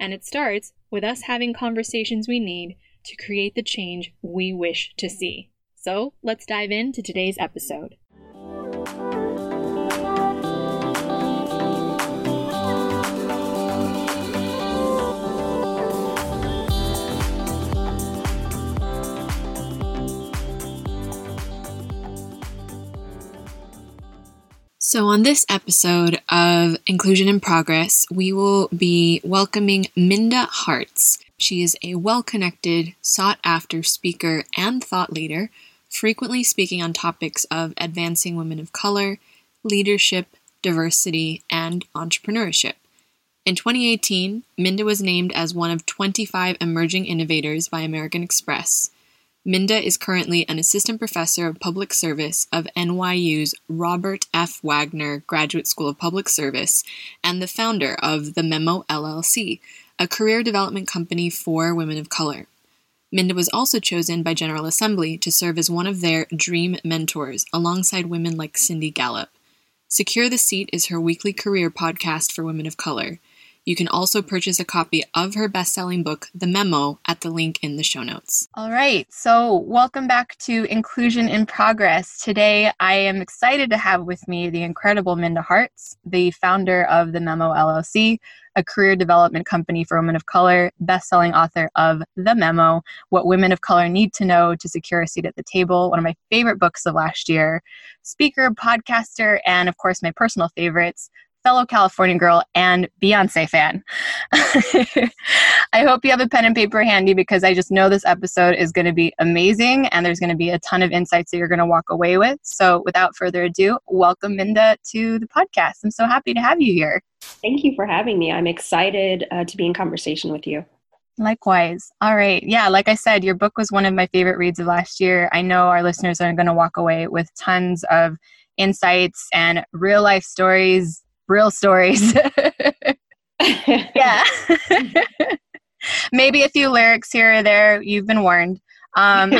And it starts with us having conversations we need to create the change we wish to see. So let's dive into today's episode. So, on this episode of Inclusion in Progress, we will be welcoming Minda Harts. She is a well connected, sought after speaker and thought leader, frequently speaking on topics of advancing women of color, leadership, diversity, and entrepreneurship. In 2018, Minda was named as one of 25 emerging innovators by American Express. Minda is currently an assistant professor of public service of NYU's Robert F. Wagner Graduate School of Public Service and the founder of the Memo LLC, a career development company for women of color. Minda was also chosen by General Assembly to serve as one of their dream mentors alongside women like Cindy Gallop. Secure the Seat is her weekly career podcast for women of color. You can also purchase a copy of her best selling book, The Memo, at the link in the show notes. All right. So, welcome back to Inclusion in Progress. Today, I am excited to have with me the incredible Minda Harts, the founder of The Memo LLC, a career development company for women of color, best selling author of The Memo What Women of Color Need to Know to Secure a Seat at the Table, one of my favorite books of last year, speaker, podcaster, and of course, my personal favorites fellow California girl and Beyonce fan. I hope you have a pen and paper handy because I just know this episode is going to be amazing and there's going to be a ton of insights that you're going to walk away with. So, without further ado, welcome Minda to the podcast. I'm so happy to have you here. Thank you for having me. I'm excited uh, to be in conversation with you. Likewise. All right. Yeah, like I said, your book was one of my favorite reads of last year. I know our listeners are going to walk away with tons of insights and real life stories real stories. yeah. Maybe a few lyrics here or there. You've been warned. Um,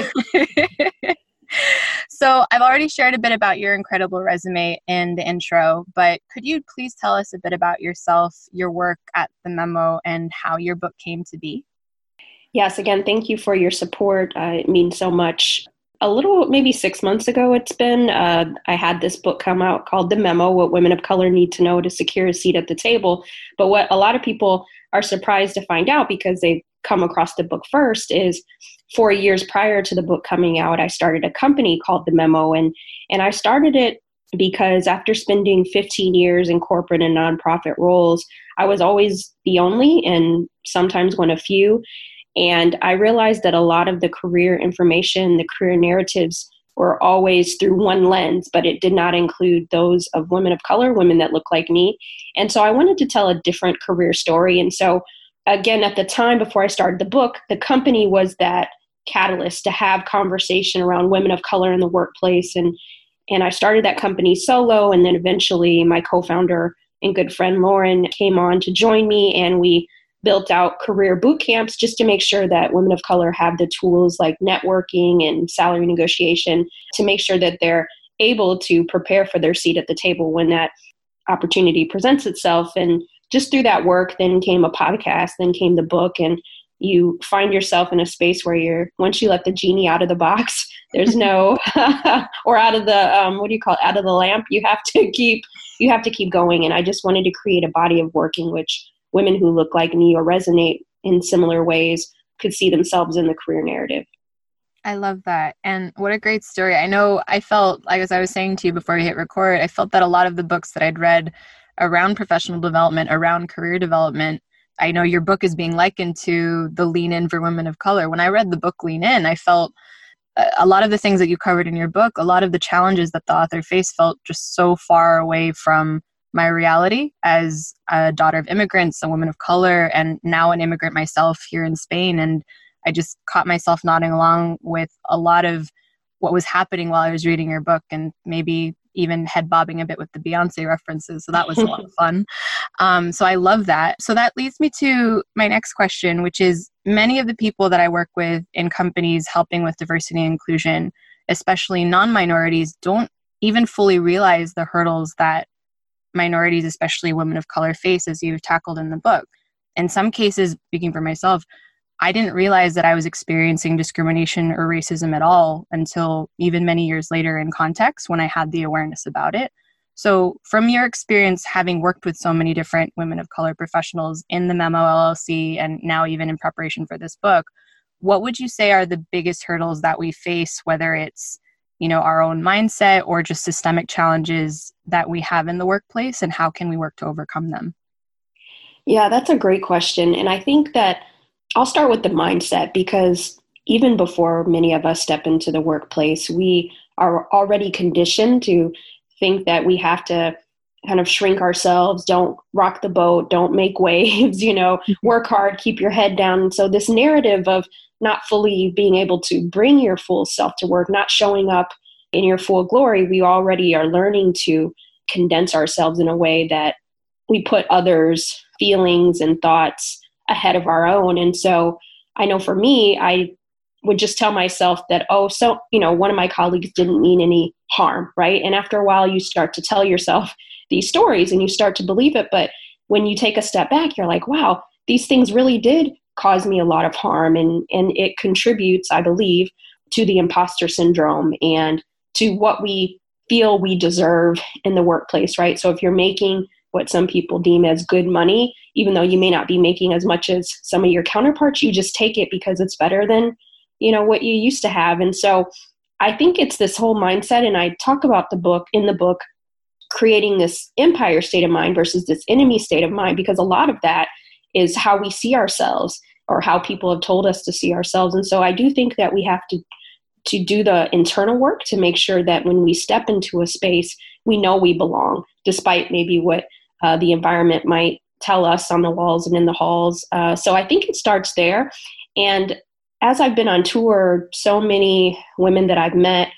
so, I've already shared a bit about your incredible resume in the intro, but could you please tell us a bit about yourself, your work at the Memo, and how your book came to be? Yes, again, thank you for your support. Uh, it means so much a little maybe six months ago it's been uh, i had this book come out called the memo what women of color need to know to secure a seat at the table. But what a lot of people are surprised to find out because they've come across the book first is four years prior to the book coming out i started a company called the memo. And and i started it because after spending 15 years in corporate and nonprofit roles i was always the only and sometimes one of few and I realized that a lot of the career information, the career narratives, were always through one lens, but it did not include those of women of color, women that look like me. And so I wanted to tell a different career story. And so, again, at the time before I started the book, the company was that catalyst to have conversation around women of color in the workplace. And, and I started that company solo. And then eventually, my co founder and good friend Lauren came on to join me, and we built out career boot camps just to make sure that women of color have the tools like networking and salary negotiation to make sure that they're able to prepare for their seat at the table when that opportunity presents itself. And just through that work then came a podcast then came the book and you find yourself in a space where you're once you let the genie out of the box there's no or out of the um, what do you call it? Out of the lamp you have to keep you have to keep going. And i just wanted to create a body of work in which women who look like me or resonate in similar ways could see themselves in the career narrative. I love that. And what a great story. I know I felt, like as I was saying to you before we hit record, I felt that a lot of the books that I'd read around professional development, around career development, I know your book is being likened to the Lean In for Women of Color. When I read the book Lean In, I felt uh, a lot of the things that you covered in your book, a lot of the challenges that the author faced felt just so far away from my reality as a daughter of immigrants, a woman of color, and now an immigrant myself here in Spain. And I just caught myself nodding along with a lot of what was happening while I was reading your book and maybe even head bobbing a bit with the Beyonce references. So that was a lot of fun. Um, so I love that. So that leads me to my next question, which is many of the people that I work with in companies helping with diversity and inclusion, especially non minorities, don't even fully realize the hurdles that minorities, especially women of color, face as you've tackled in the book. In some cases, speaking for myself, I didn't realize that I was experiencing discrimination or racism at all until even many years later in context when I had the awareness about it. So, from your experience having worked with so many different women of color professionals in the Memo LLC and now even in preparation for this book, what would you say are the biggest hurdles that we face, whether it's you know our own mindset or just systemic challenges that we have in the workplace and how can we work to overcome them yeah that's a great question and i think that i'll start with the mindset because even before many of us step into the workplace we are already conditioned to think that we have to kind of shrink ourselves don't rock the boat don't make waves you know mm-hmm. work hard keep your head down so this narrative of not fully being able to bring your full self to work, not showing up in your full glory, we already are learning to condense ourselves in a way that we put others' feelings and thoughts ahead of our own. And so I know for me, I would just tell myself that, oh, so, you know, one of my colleagues didn't mean any harm, right? And after a while, you start to tell yourself these stories and you start to believe it. But when you take a step back, you're like, wow, these things really did cause me a lot of harm and and it contributes i believe to the imposter syndrome and to what we feel we deserve in the workplace right so if you're making what some people deem as good money even though you may not be making as much as some of your counterparts you just take it because it's better than you know what you used to have and so i think it's this whole mindset and i talk about the book in the book creating this empire state of mind versus this enemy state of mind because a lot of that is how we see ourselves or how people have told us to see ourselves. And so I do think that we have to to do the internal work to make sure that when we step into a space, we know we belong, despite maybe what uh, the environment might tell us on the walls and in the halls. Uh, so I think it starts there. And as I've been on tour, so many women that I've met,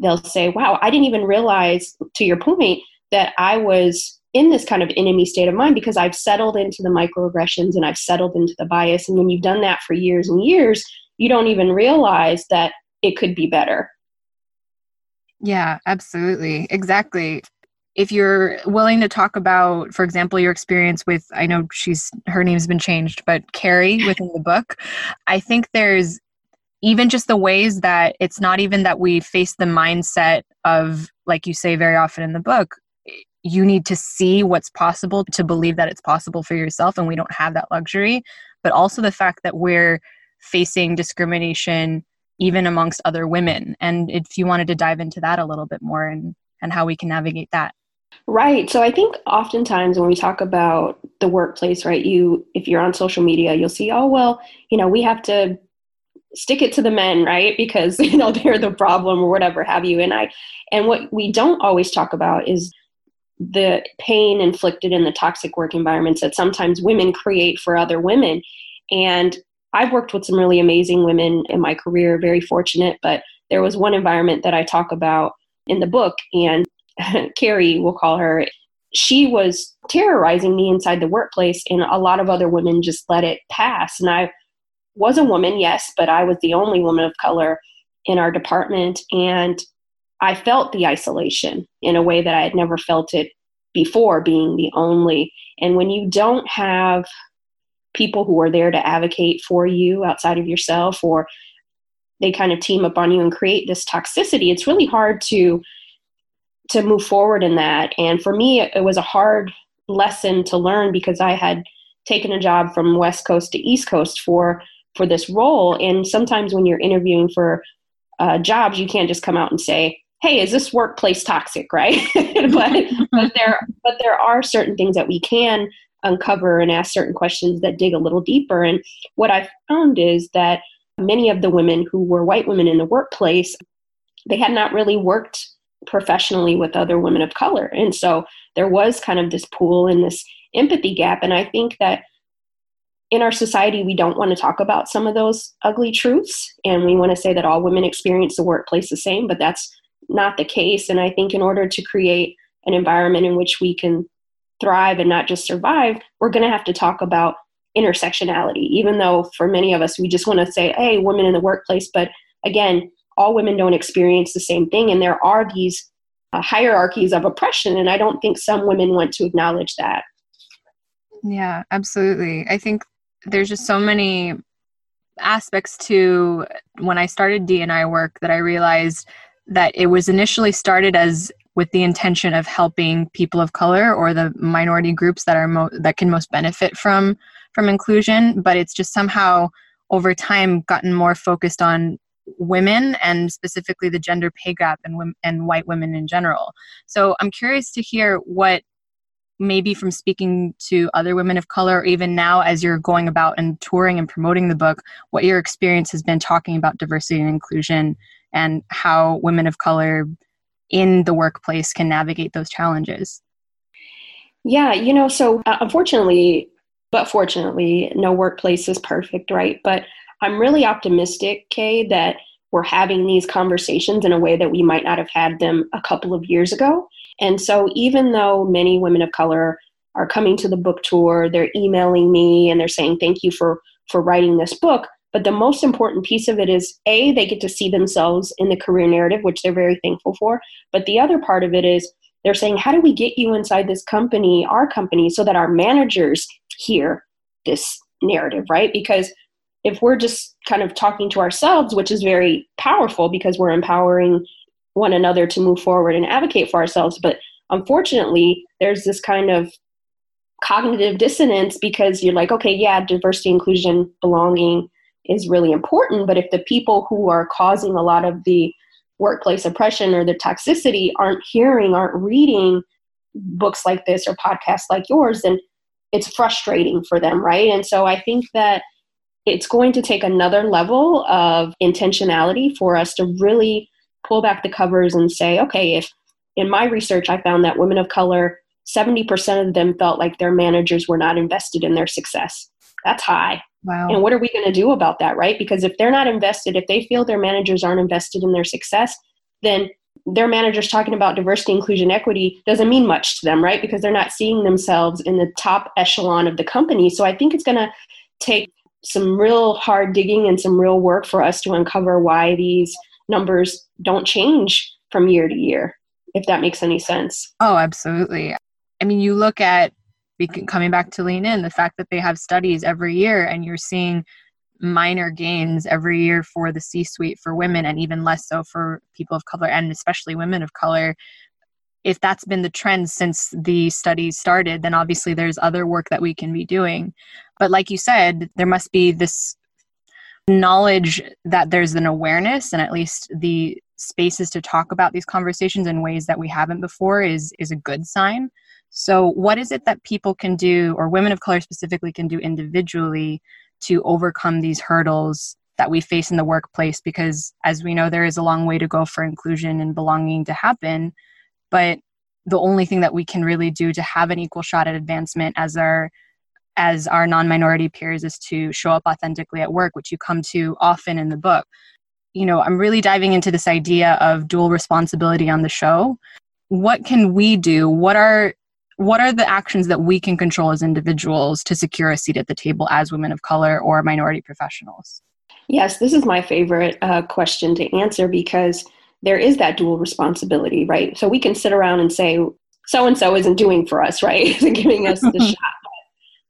they'll say, Wow, I didn't even realize, to your point, that I was in this kind of enemy state of mind because I've settled into the microaggressions and I've settled into the bias. And when you've done that for years and years, you don't even realize that it could be better. Yeah, absolutely. Exactly. If you're willing to talk about, for example, your experience with, I know she's, her name's been changed, but Carrie within the book, I think there's even just the ways that it's not even that we face the mindset of, like you say very often in the book, you need to see what's possible to believe that it's possible for yourself and we don't have that luxury but also the fact that we're facing discrimination even amongst other women. And if you wanted to dive into that a little bit more and and how we can navigate that. Right. So i think oftentimes when we talk about the workplace right you if you're on social media you'll see oh well you know we have to stick it to the men right? Because you know they're the problem or whatever have you. And i and what we don't always talk about is the pain inflicted in the toxic work environments that sometimes women create for other women. And I've worked with some really amazing women in my career, very fortunate, but there was one environment that I talk about in the book, and Carrie, we'll call her, she was terrorizing me inside the workplace, and a lot of other women just let it pass. And I was a woman, yes, but I was the only woman of color in our department. And I felt the isolation in a way that I had never felt it before, being the only. And when you don't have people who are there to advocate for you outside of yourself, or they kind of team up on you and create this toxicity, it's really hard to to move forward in that. And for me, it was a hard lesson to learn because I had taken a job from West Coast to East Coast for for this role. And sometimes when you're interviewing for uh, jobs, you can't just come out and say, "Hey, is this workplace toxic?" Right? but but there but there are certain things that we can uncover and ask certain questions that dig a little deeper. And what I found is that many of the women who were white women in the workplace, they had not really worked professionally with other women of color. And so there was kind of this pool and this empathy gap. And I think that in our society, we don't want to talk about some of those ugly truths. And we want to say that all women experience the workplace the same, but that's not the case. And I think in order to create an environment in which we can thrive and not just survive, we're going to have to talk about intersectionality, even though for many of us, we just want to say, hey, women in the workplace. But again, all women don't experience the same thing. And there are these uh, hierarchies of oppression. And I don't think some women want to acknowledge that. Yeah, absolutely. I think there's just so many aspects to when I started DNI work that I realized that it was initially started as with the intention of helping people of color or the minority groups that are mo- that can most benefit from from inclusion but it's just somehow over time gotten more focused on women and specifically the gender pay gap and and white women in general. So i'm curious to hear what maybe from speaking to other women of color or even now as you're going about and touring and promoting the book what your experience has been talking about diversity and inclusion and how women of color in the workplace can navigate those challenges yeah you know so uh, unfortunately but fortunately no workplace is perfect right but i'm really optimistic kay that we're having these conversations in a way that we might not have had them a couple of years ago and so, even though many women of color are coming to the book tour, they're emailing me and they're saying, Thank you for, for writing this book. But the most important piece of it is A, they get to see themselves in the career narrative, which they're very thankful for. But the other part of it is they're saying, How do we get you inside this company, our company, so that our managers hear this narrative, right? Because if we're just kind of talking to ourselves, which is very powerful because we're empowering one another to move forward and advocate for ourselves. But unfortunately, there's this kind of cognitive dissonance because you're like, okay, yeah, diversity, inclusion, belonging is really important. But if the people who are causing a lot of the workplace oppression or the toxicity aren't hearing, aren't reading books like this or podcasts like yours, then it's frustrating for them, right? And so I think that it's going to take another level of intentionality for us to really pull back the covers and say, okay, if in my research I found that women of color, 70% of them felt like their managers were not invested in their success. That's high. Wow. And what are we going to do about that, right? Because if they're not invested, if they feel their managers aren't invested in their success, then their managers talking about diversity, inclusion, equity doesn't mean much to them, right? Because they're not seeing themselves in the top echelon of the company. So I think it's going to take some real hard digging and some real work for us to uncover why these numbers don't change from year to year, if that makes any sense. Oh, absolutely. I mean, you look at coming back to lean in the fact that they have studies every year and you're seeing minor gains every year for the C suite for women and even less so for people of color and especially women of color. If that's been the trend since the studies started, then obviously there's other work that we can be doing. But like you said, there must be this knowledge that there's an awareness and at least the spaces to talk about these conversations in ways that we haven't before is is a good sign so what is it that people can do or women of color specifically can do individually to overcome these hurdles that we face in the workplace? Because as we know there is a long way to go for inclusion and belonging to happen but the only thing that we can really do to have an equal shot at advancement as our as our non-minority peers is to show up authentically at work which you come to often in the book. You know i'm really diving into this idea of dual responsibility on the show. What can we do? What are what are the actions that we can control as individuals to secure a seat at the table as women of color or minority professionals yes this is my favorite uh, question to answer because there is that dual responsibility right so we can sit around and say so and so isn't doing for us right is giving us the shot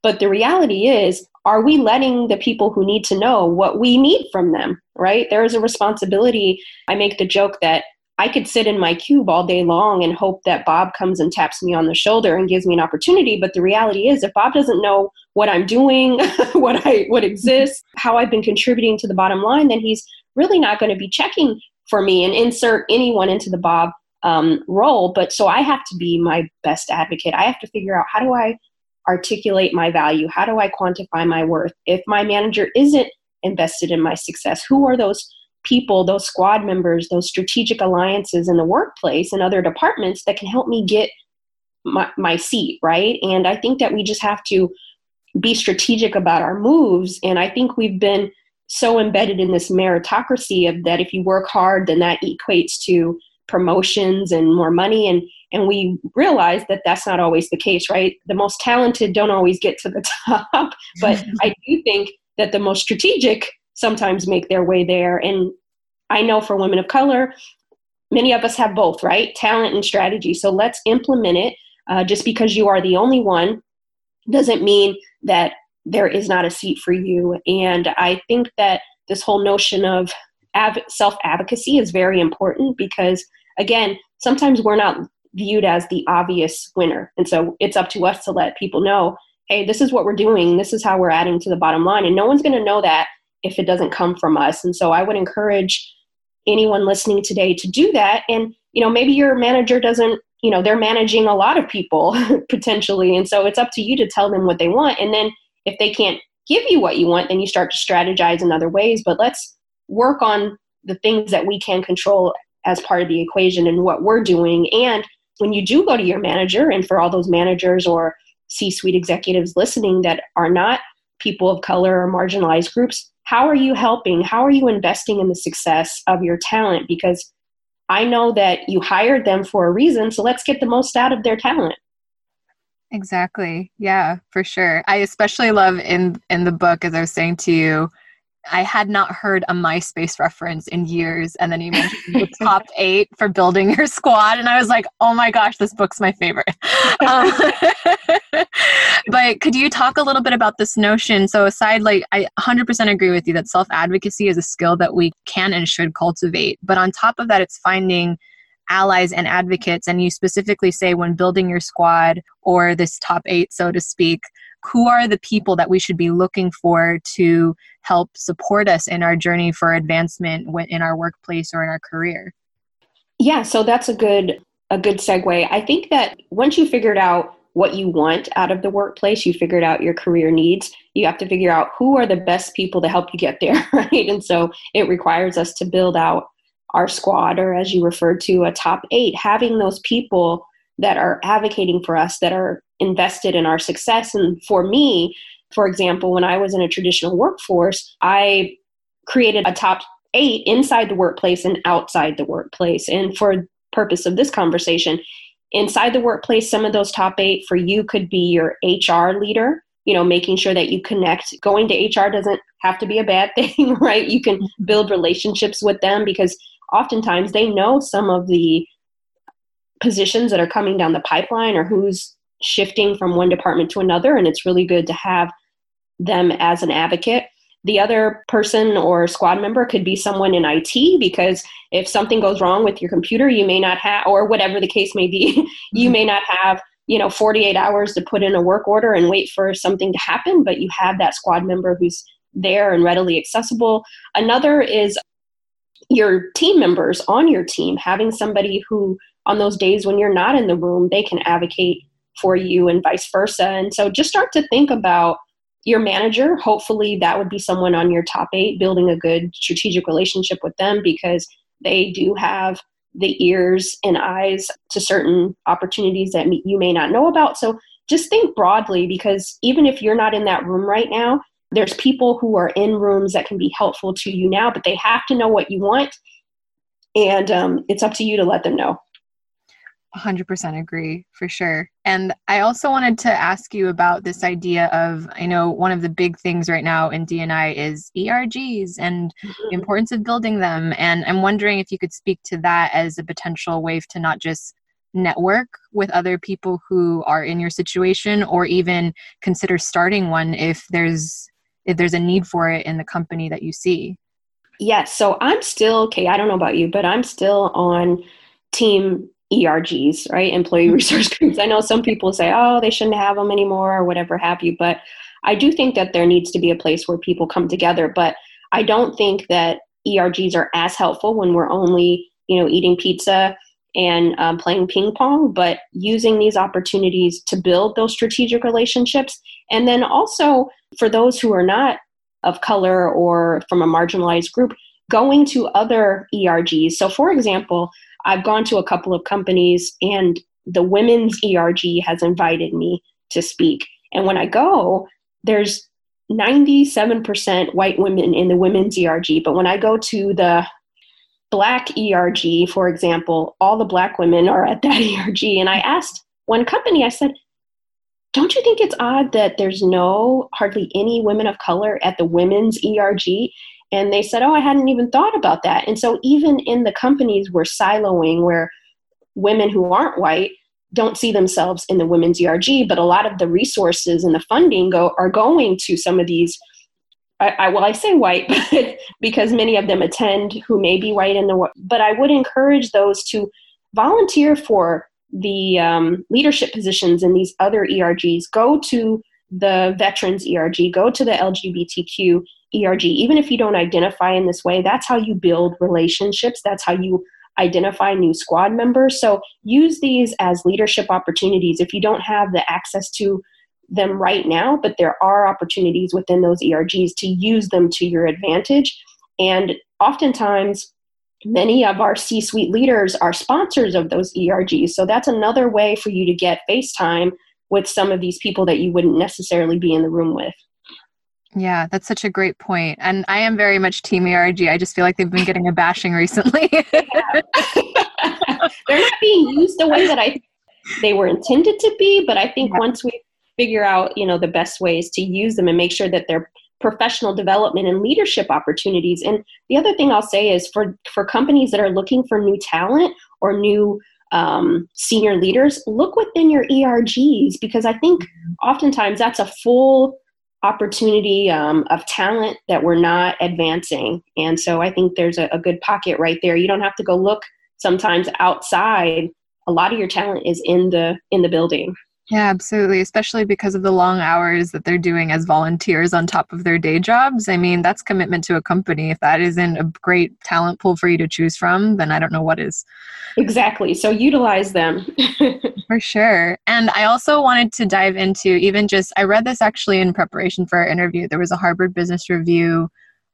but the reality is, are we letting the people who need to know what we need from them, right? There is a responsibility. I make the joke that I could sit in my cube all day long and hope that Bob comes and taps me on the shoulder and gives me an opportunity. But the reality is, if Bob doesn't know what I'm doing, what I what exists, how I've been contributing to the bottom line, then he's really not going to be checking for me and insert anyone into the Bob um, role. But so I have to be my best advocate. I have to figure out how do I articulate my value? How do I quantify my worth? If my manager isn't invested in my success, who are those people, those squad members, those strategic alliances in the workplace and other departments that can help me get my, my seat, right? And I think that we just have to be strategic about our moves. And I think we've been so embedded in this meritocracy of that if you work hard, then that equates to promotions and more money. And and we realize that that's not always the case, right? The most talented don't always get to the top, but I do think that the most strategic sometimes make their way there. And I know for women of color, many of us have both, right? Talent and strategy. So let's implement it. Uh, just because you are the only one doesn't mean that there is not a seat for you. And I think that this whole notion of av- self advocacy is very important because, again, sometimes we're not viewed as the obvious winner. And so it's up to us to let people know hey, this is what we're doing, this is how we're adding to the bottom line. And no one's going to know that if it doesn't come from us. And so I would encourage anyone listening today to do that. And, you know, maybe your manager doesn't you know they're managing a lot of people potentially and so it's up to you to tell them what they want and then if they can't give you what you want then you start to strategize in other ways but let's work on the things that we can control as part of the equation and what we're doing and when you do go to your manager and for all those managers or c-suite executives listening that are not people of color or marginalized groups how are you helping how are you investing in the success of your talent because I know that you hired them for a reason, so let's get the most out of their talent. Exactly. Yeah, for sure. I especially love in in the book as I was saying to you, I had not heard a MySpace reference in years. And then you mentioned the top eight for building your squad. And I was like, oh my gosh, this book's my favorite. Um, but could you talk a little bit about this notion? So, aside, like, I 100% agree with you that self advocacy is a skill that we can and should cultivate. But on top of that, it's finding allies and advocates. And you specifically say when building your squad or this top eight, so to speak, who are the people that we should be looking for to help support us in our journey for advancement in our workplace or in our career? Yeah so that's a good a good segue. I think that once you figured out what you want out of the workplace you figured out your career needs you have to figure out who are the best people to help you get there right? And so it requires us to build out our squad or as you referred to a top eight having those people that are advocating for us that are invested in our success. And for me, for example, when I was in a traditional workforce, I created a top eight inside the workplace and outside the workplace. And for purpose of this conversation, inside the workplace, some of those top eight for you could be your HR leader, you know, making sure that you connect. Going to HR doesn't have to be a bad thing, right? You can build relationships with them because oftentimes they know some of the positions that are coming down the pipeline or who's shifting from one department to another, and it's really good to have them as an advocate. The other person or squad member could be someone in IT because if something goes wrong with your computer, you may not have, or whatever the case may be, you mm-hmm. may not have, you know, 48 hours to put in a work order and wait for something to happen, but you have that squad member who's there and readily accessible. Another is your team members on your team, having somebody who, on those days when you're not in the room, they can advocate for you and vice versa. And so just start to think about your manager. Hopefully, that would be someone on your top eight, building a good strategic relationship with them because they do have the ears and eyes to certain opportunities that you may not know about. So just think broadly because even if you're not in that room right now, there's people who are in rooms that can be helpful to you now, but they have to know what you want. And um, it's up to you to let them know. 100% agree for sure. And I also wanted to ask you about this idea of I know one of the big things right now in DNI is ERGs and mm-hmm. the importance of building them. And I'm wondering if you could speak to that as a potential way to not just network with other people who are in your situation or even consider starting one if there's if there's a need for it in the company that you see. Yes, so I'm still okay, I don't know about you, but I'm still on team ERGs, right? Employee mm-hmm. resource groups. I know some people say, oh, they shouldn't have them anymore or whatever have you, but I do think that there needs to be a place where people come together. But I don't think that ERGs are as helpful when we're only, you know, eating pizza and um, playing ping pong, but using these opportunities to build those strategic relationships. And then also for those who are not of color or from a marginalized group, going to other ERGs. So, for example, I've gone to a couple of companies and the women's ERG has invited me to speak. And when I go, there's 97% white women in the women's ERG. But when I go to the black ERG, for example, all the black women are at that ERG. And I asked one company, I said, don't you think it's odd that there's no hardly any women of color at the women's ERG? And they said, oh, I hadn't even thought about that. And so even in the companies we're siloing where women who aren't white don't see themselves in the women's ERG, but a lot of the resources and the funding go are going to some of these. I, I well, I say white, but because many of them attend who may be white in the. But I would encourage those to volunteer for the um, leadership positions in these other ERGs. Go to the veterans ERG. Go to the LGBTQ ERG. Even if you don't identify in this way, that's how you build relationships. That's how you identify new squad members. So use these as leadership opportunities if you don't have the access to them right now, but there are opportunities within those ERGs to use them to your advantage. And oftentimes, many of our C suite leaders are sponsors of those ERGs. So that's another way for you to get FaceTime with some of these people that you wouldn't necessarily be in the room with. Yeah, that's such a great point. And I am very much team ERG. I just feel like they've been getting a bashing recently. They're not being used the way that I they were intended to be, but I think yeah. once we figure out, you know, the best ways to use them and make sure that they're professional development and leadership opportunities. And the other thing I'll say is for for companies that are looking for new talent or new um, senior leaders, look within your ERGs because I think mm-hmm. oftentimes that's a full opportunity um, of talent that we're not advancing. And so I think there's a, a good pocket right there. You don't have to go look sometimes outside. A lot of your talent is in the in the building. Yeah, absolutely. Especially because of the long hours that they're doing as volunteers on top of their day jobs. I mean, that's commitment to a company. If that isn't a great talent pool for you to choose from, then I don't know what is. Exactly. So utilize them. for sure. And I also wanted to dive into even just, I read this actually in preparation for our interview. There was a Harvard Business Review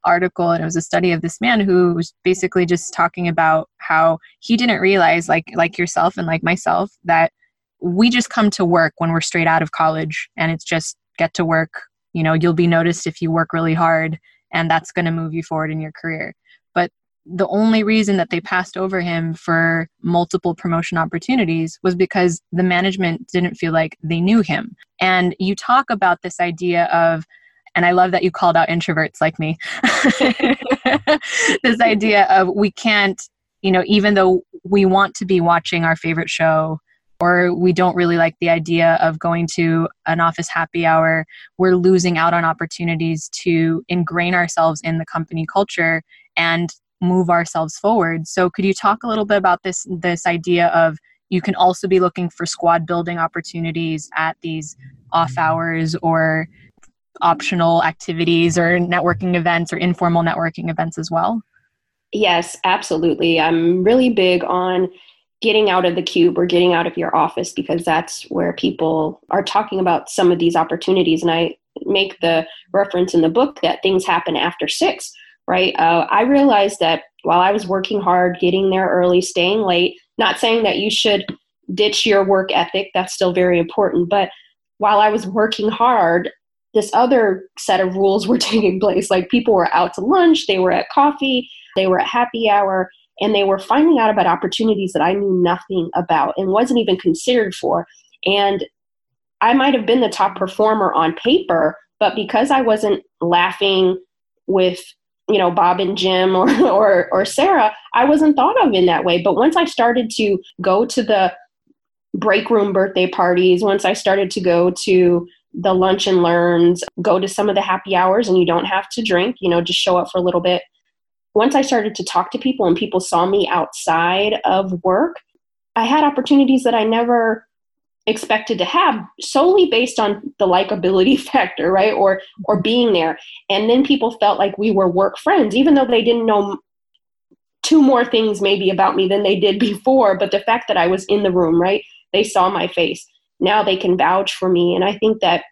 article and it was a study of this man who was basically just talking about how he didn't realize like like yourself and like myself that we just come to work when we're straight out of college and it's just get to work you know you'll be noticed if you work really hard and that's going to move you forward in your career but the only reason that they passed over him for multiple promotion opportunities was because the management didn't feel like they knew him and you talk about this idea of and I love that you called out introverts like me. this idea of we can't, you know, even though we want to be watching our favorite show or we don't really like the idea of going to an office happy hour, we're losing out on opportunities to ingrain ourselves in the company culture and move ourselves forward. So could you talk a little bit about this this idea of you can also be looking for squad building opportunities at these off hours or optional activities or networking events or informal networking events as well? Yes, absolutely. I'm really big on getting out of the cube or getting out of your office because that's where people are talking about some of these opportunities. And I make the reference in the book that things happen after six, right? Uh, I realized that while I was working hard, getting there early, staying late, not saying that you should ditch your work ethic, that's still very important. But while I was working hard, this other set of rules were taking place. Like people were out to lunch, they were at coffee, they were at happy hour, and they were finding out about opportunities that I knew nothing about and wasn't even considered for. And I might have been the top performer on paper, but because I wasn't laughing with you know Bob and Jim or, or or Sarah, I wasn't thought of in that way. But once I started to go to the break room birthday parties, once I started to go to the lunch and learns, go to some of the happy hours, and you don't have to drink, you know, just show up for a little bit once I started to talk to people and people saw me outside of work, I had opportunities that I never expected to have solely based on the likability factor right? Or or being there. And then people felt like we were work friends even though they didn't know two more things maybe about me than they did before but the fact that i was in the room right? They saw my face. Now they can vouch for me. And i think that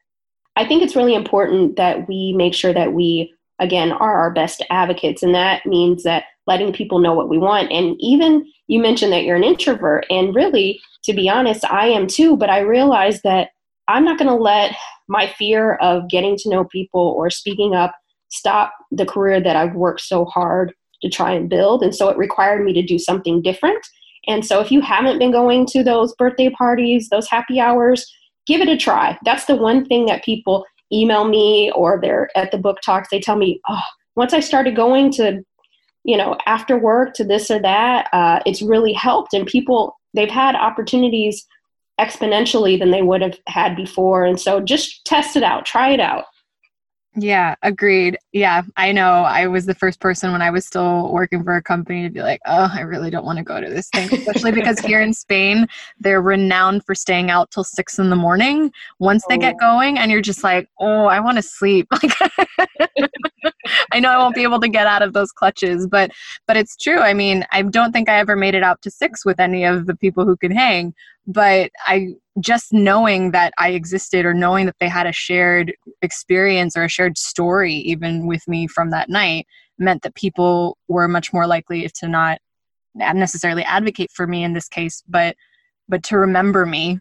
i think it's really important that we make sure that we again are our best advocates. And that means that letting people know what we want. And even you mentioned that you're an introvert. And really to be honest i am too. But i realize that i'm not going to let my fear of getting to know people or speaking up stop the career that i've worked so hard to try and build. And so it required me to do something different. And so if you haven't been going to those birthday parties those happy hours give it a try. That's the one thing that people email me or they're at the book talks they tell me oh once i started going to you know after work to this or that uh, it's really helped. And people they've had opportunities exponentially than they would have had before. And so just test it out try it out yeah, agreed. Yeah, I know. I was the first person when I was still working for a company to be like, oh, I really don't want to go to this thing, especially because here in Spain, they're renowned for staying out till six in the morning once they get oh. going. And you're just like, oh, I want to sleep. I know I won't be able to get out of those clutches, but but it's true. I mean, I don't think I ever made it out to six with any of the people who could hang, but I just knowing that I existed or knowing that they had a shared experience or a shared story even with me from that night meant that people were much more likely to not necessarily advocate for me in this case but but to remember me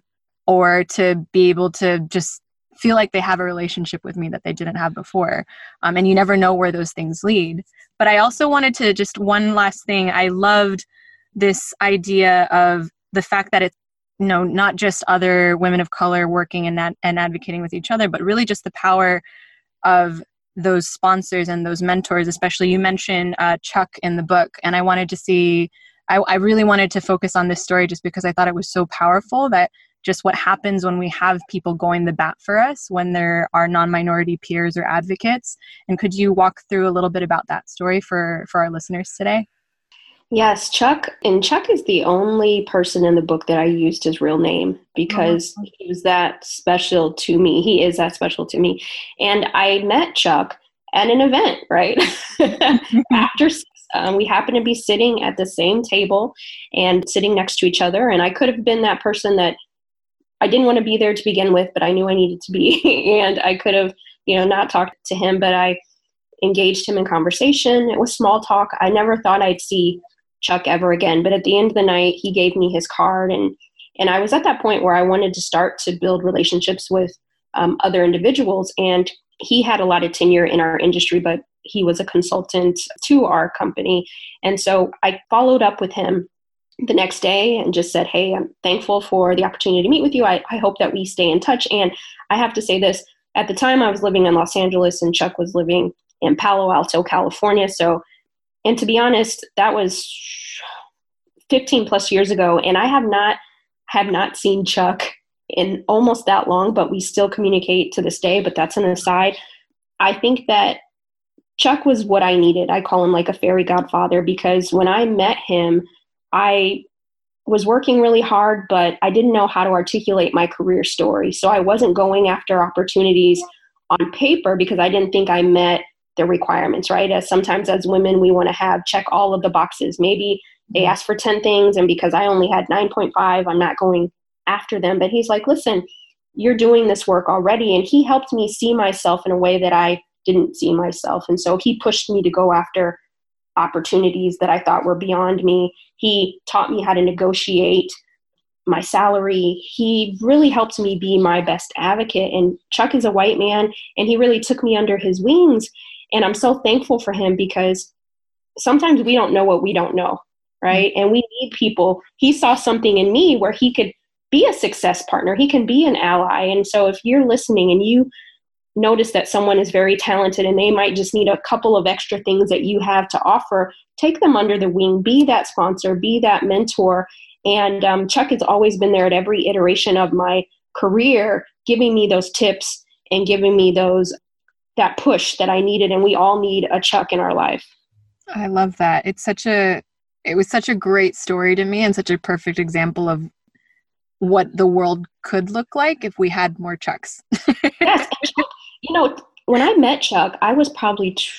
or to be able to just feel like they have a relationship with me that they didn't have before. Um, and you never know where those things lead. But i also wanted to just one last thing i loved this idea of the fact that it's you know not just other women of color working and that and advocating with each other but really just the power of those sponsors and those mentors especially you mentioned uh, chuck in the book. And i wanted to see I, I really wanted to focus on this story just because i thought it was so powerful that just what happens when we have people going the bat for us when there are non-minority peers or advocates. And could you walk through a little bit about that story for for our listeners today Yes, Chuck, and Chuck is the only person in the book that I used his real name because mm-hmm. he was that special to me. He is that special to me. And I met Chuck at an event, right? After um, we happened to be sitting at the same table and sitting next to each other. And I could have been that person that I didn't want to be there to begin with, but I knew I needed to be. and I could have, you know, not talked to him, but I engaged him in conversation. It was small talk. I never thought I'd see Chuck ever again. But at the end of the night, he gave me his card, and and I was at that point where I wanted to start to build relationships with um, other individuals. And he had a lot of tenure in our industry, but he was a consultant to our company, and so I followed up with him the next day and just said, "Hey, I'm thankful for the opportunity to meet with you. I, I hope that we stay in touch." And I have to say this: at the time, I was living in Los Angeles, and Chuck was living in Palo Alto, California. So and to be honest, that was 15 plus years ago, and I have not have not seen Chuck in almost that long, but we still communicate to this day. But that's an aside. I think that Chuck was what I needed. I call him like a fairy godfather because when I met him, I was working really hard, but I didn't know how to articulate my career story. So I wasn't going after opportunities on paper because I didn't think I met the requirements, right? As sometimes as women, we want to have check all of the boxes. Maybe they mm-hmm. ask for 10 things, and because I only had 9.5, I'm not going after them. But he's like, listen, you're doing this work already. And he helped me see myself in a way that I didn't see myself. And so he pushed me to go after opportunities that I thought were beyond me. He taught me how to negotiate my salary. He really helped me be my best advocate. And Chuck is a white man, and he really took me under his wings. And I'm so thankful for him because sometimes we don't know what we don't know, right? Mm-hmm. And we need people. He saw something in me where he could be a success partner, he can be an ally. And so if you're listening and you notice that someone is very talented and they might just need a couple of extra things that you have to offer, take them under the wing, be that sponsor, be that mentor. And um, Chuck has always been there at every iteration of my career, giving me those tips and giving me those that push that I needed, and we all need a Chuck in our life. I love that. It's such a it was such a great story to me and such a perfect example of what the world could look like if we had more Chucks. yes. You know, when I met Chuck, I was probably t-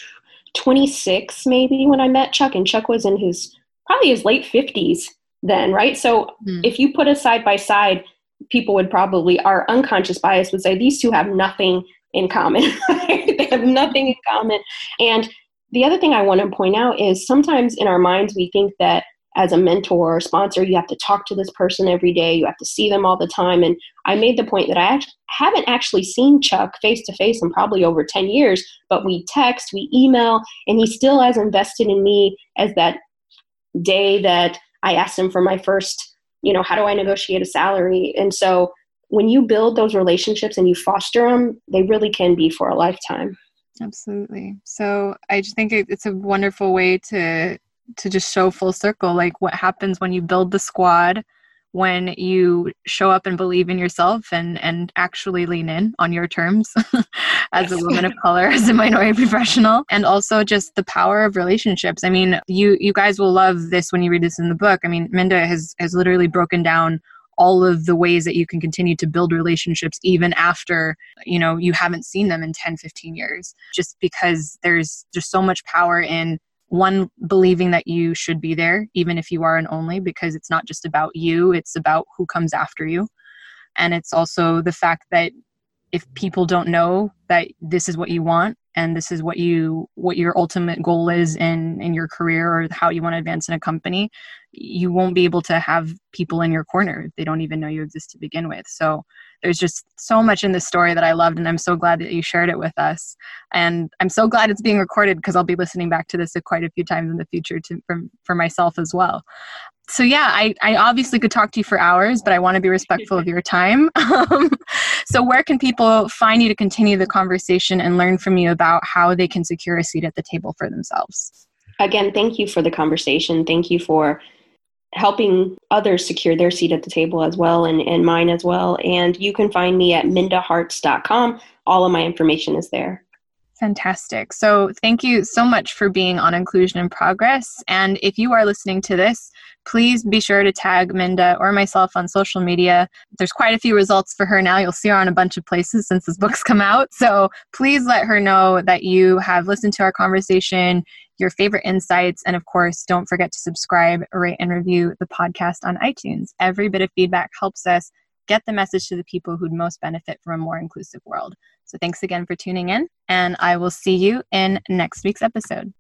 26 maybe when I met Chuck, and Chuck was in his probably his late 50s then, right? So mm. if you put us side by side, people would probably, our unconscious bias would say these two have nothing in common. they have nothing in common. And the other thing I want to point out is sometimes in our minds we think that as a mentor or sponsor, you have to talk to this person every day, you have to see them all the time. And I made the point that I haven't actually seen Chuck face to face in probably over 10 years, but we text, we email, and he still as invested in me as that day that I asked him for my first, you know, how do I negotiate a salary? And so when you build those relationships and you foster them, they really can be for a lifetime. Absolutely. So I just think it's a wonderful way to to just show full circle like what happens when you build the squad when you show up and believe in yourself and and actually lean in on your terms as a woman of color as a minority professional and also just the power of relationships i mean you you guys will love this when you read this in the book i mean minda has has literally broken down all of the ways that you can continue to build relationships even after you know you haven't seen them in 10 15 years just because there's just so much power in one believing that you should be there even if you are an only because it's not just about you it's about who comes after you. And it's also the fact that if people don't know that this is what you want and this is what you what your ultimate goal is in in your career or how you want to advance in a company you won't be able to have people in your corner if they don't even know you exist to begin with so there's just so much in this story that I loved, and I'm so glad that you shared it with us. And I'm so glad it's being recorded because I'll be listening back to this quite a few times in the future to, for, for myself as well. So yeah, I, I obviously could talk to you for hours, but I want to be respectful of your time. Um, so where can people find you to continue the conversation and learn from you about how they can secure a seat at the table for themselves? Again, thank you for the conversation. Thank you for helping others secure their seat at the table as well and, and mine as well. And you can find me at mindaharts.com. All of my information is there. Fantastic. So, thank you so much for being on Inclusion in Progress. And if you are listening to this, please be sure to tag Minda or myself on social media. There's quite a few results for her now. You'll see her on a bunch of places since this book's come out. So, please let her know that you have listened to our conversation, your favorite insights, and of course, don't forget to subscribe, rate, and review the podcast on iTunes. Every bit of feedback helps us get the message to the people who'd most benefit from a more inclusive world. So thanks again for tuning in, and I will see you in next week's episode.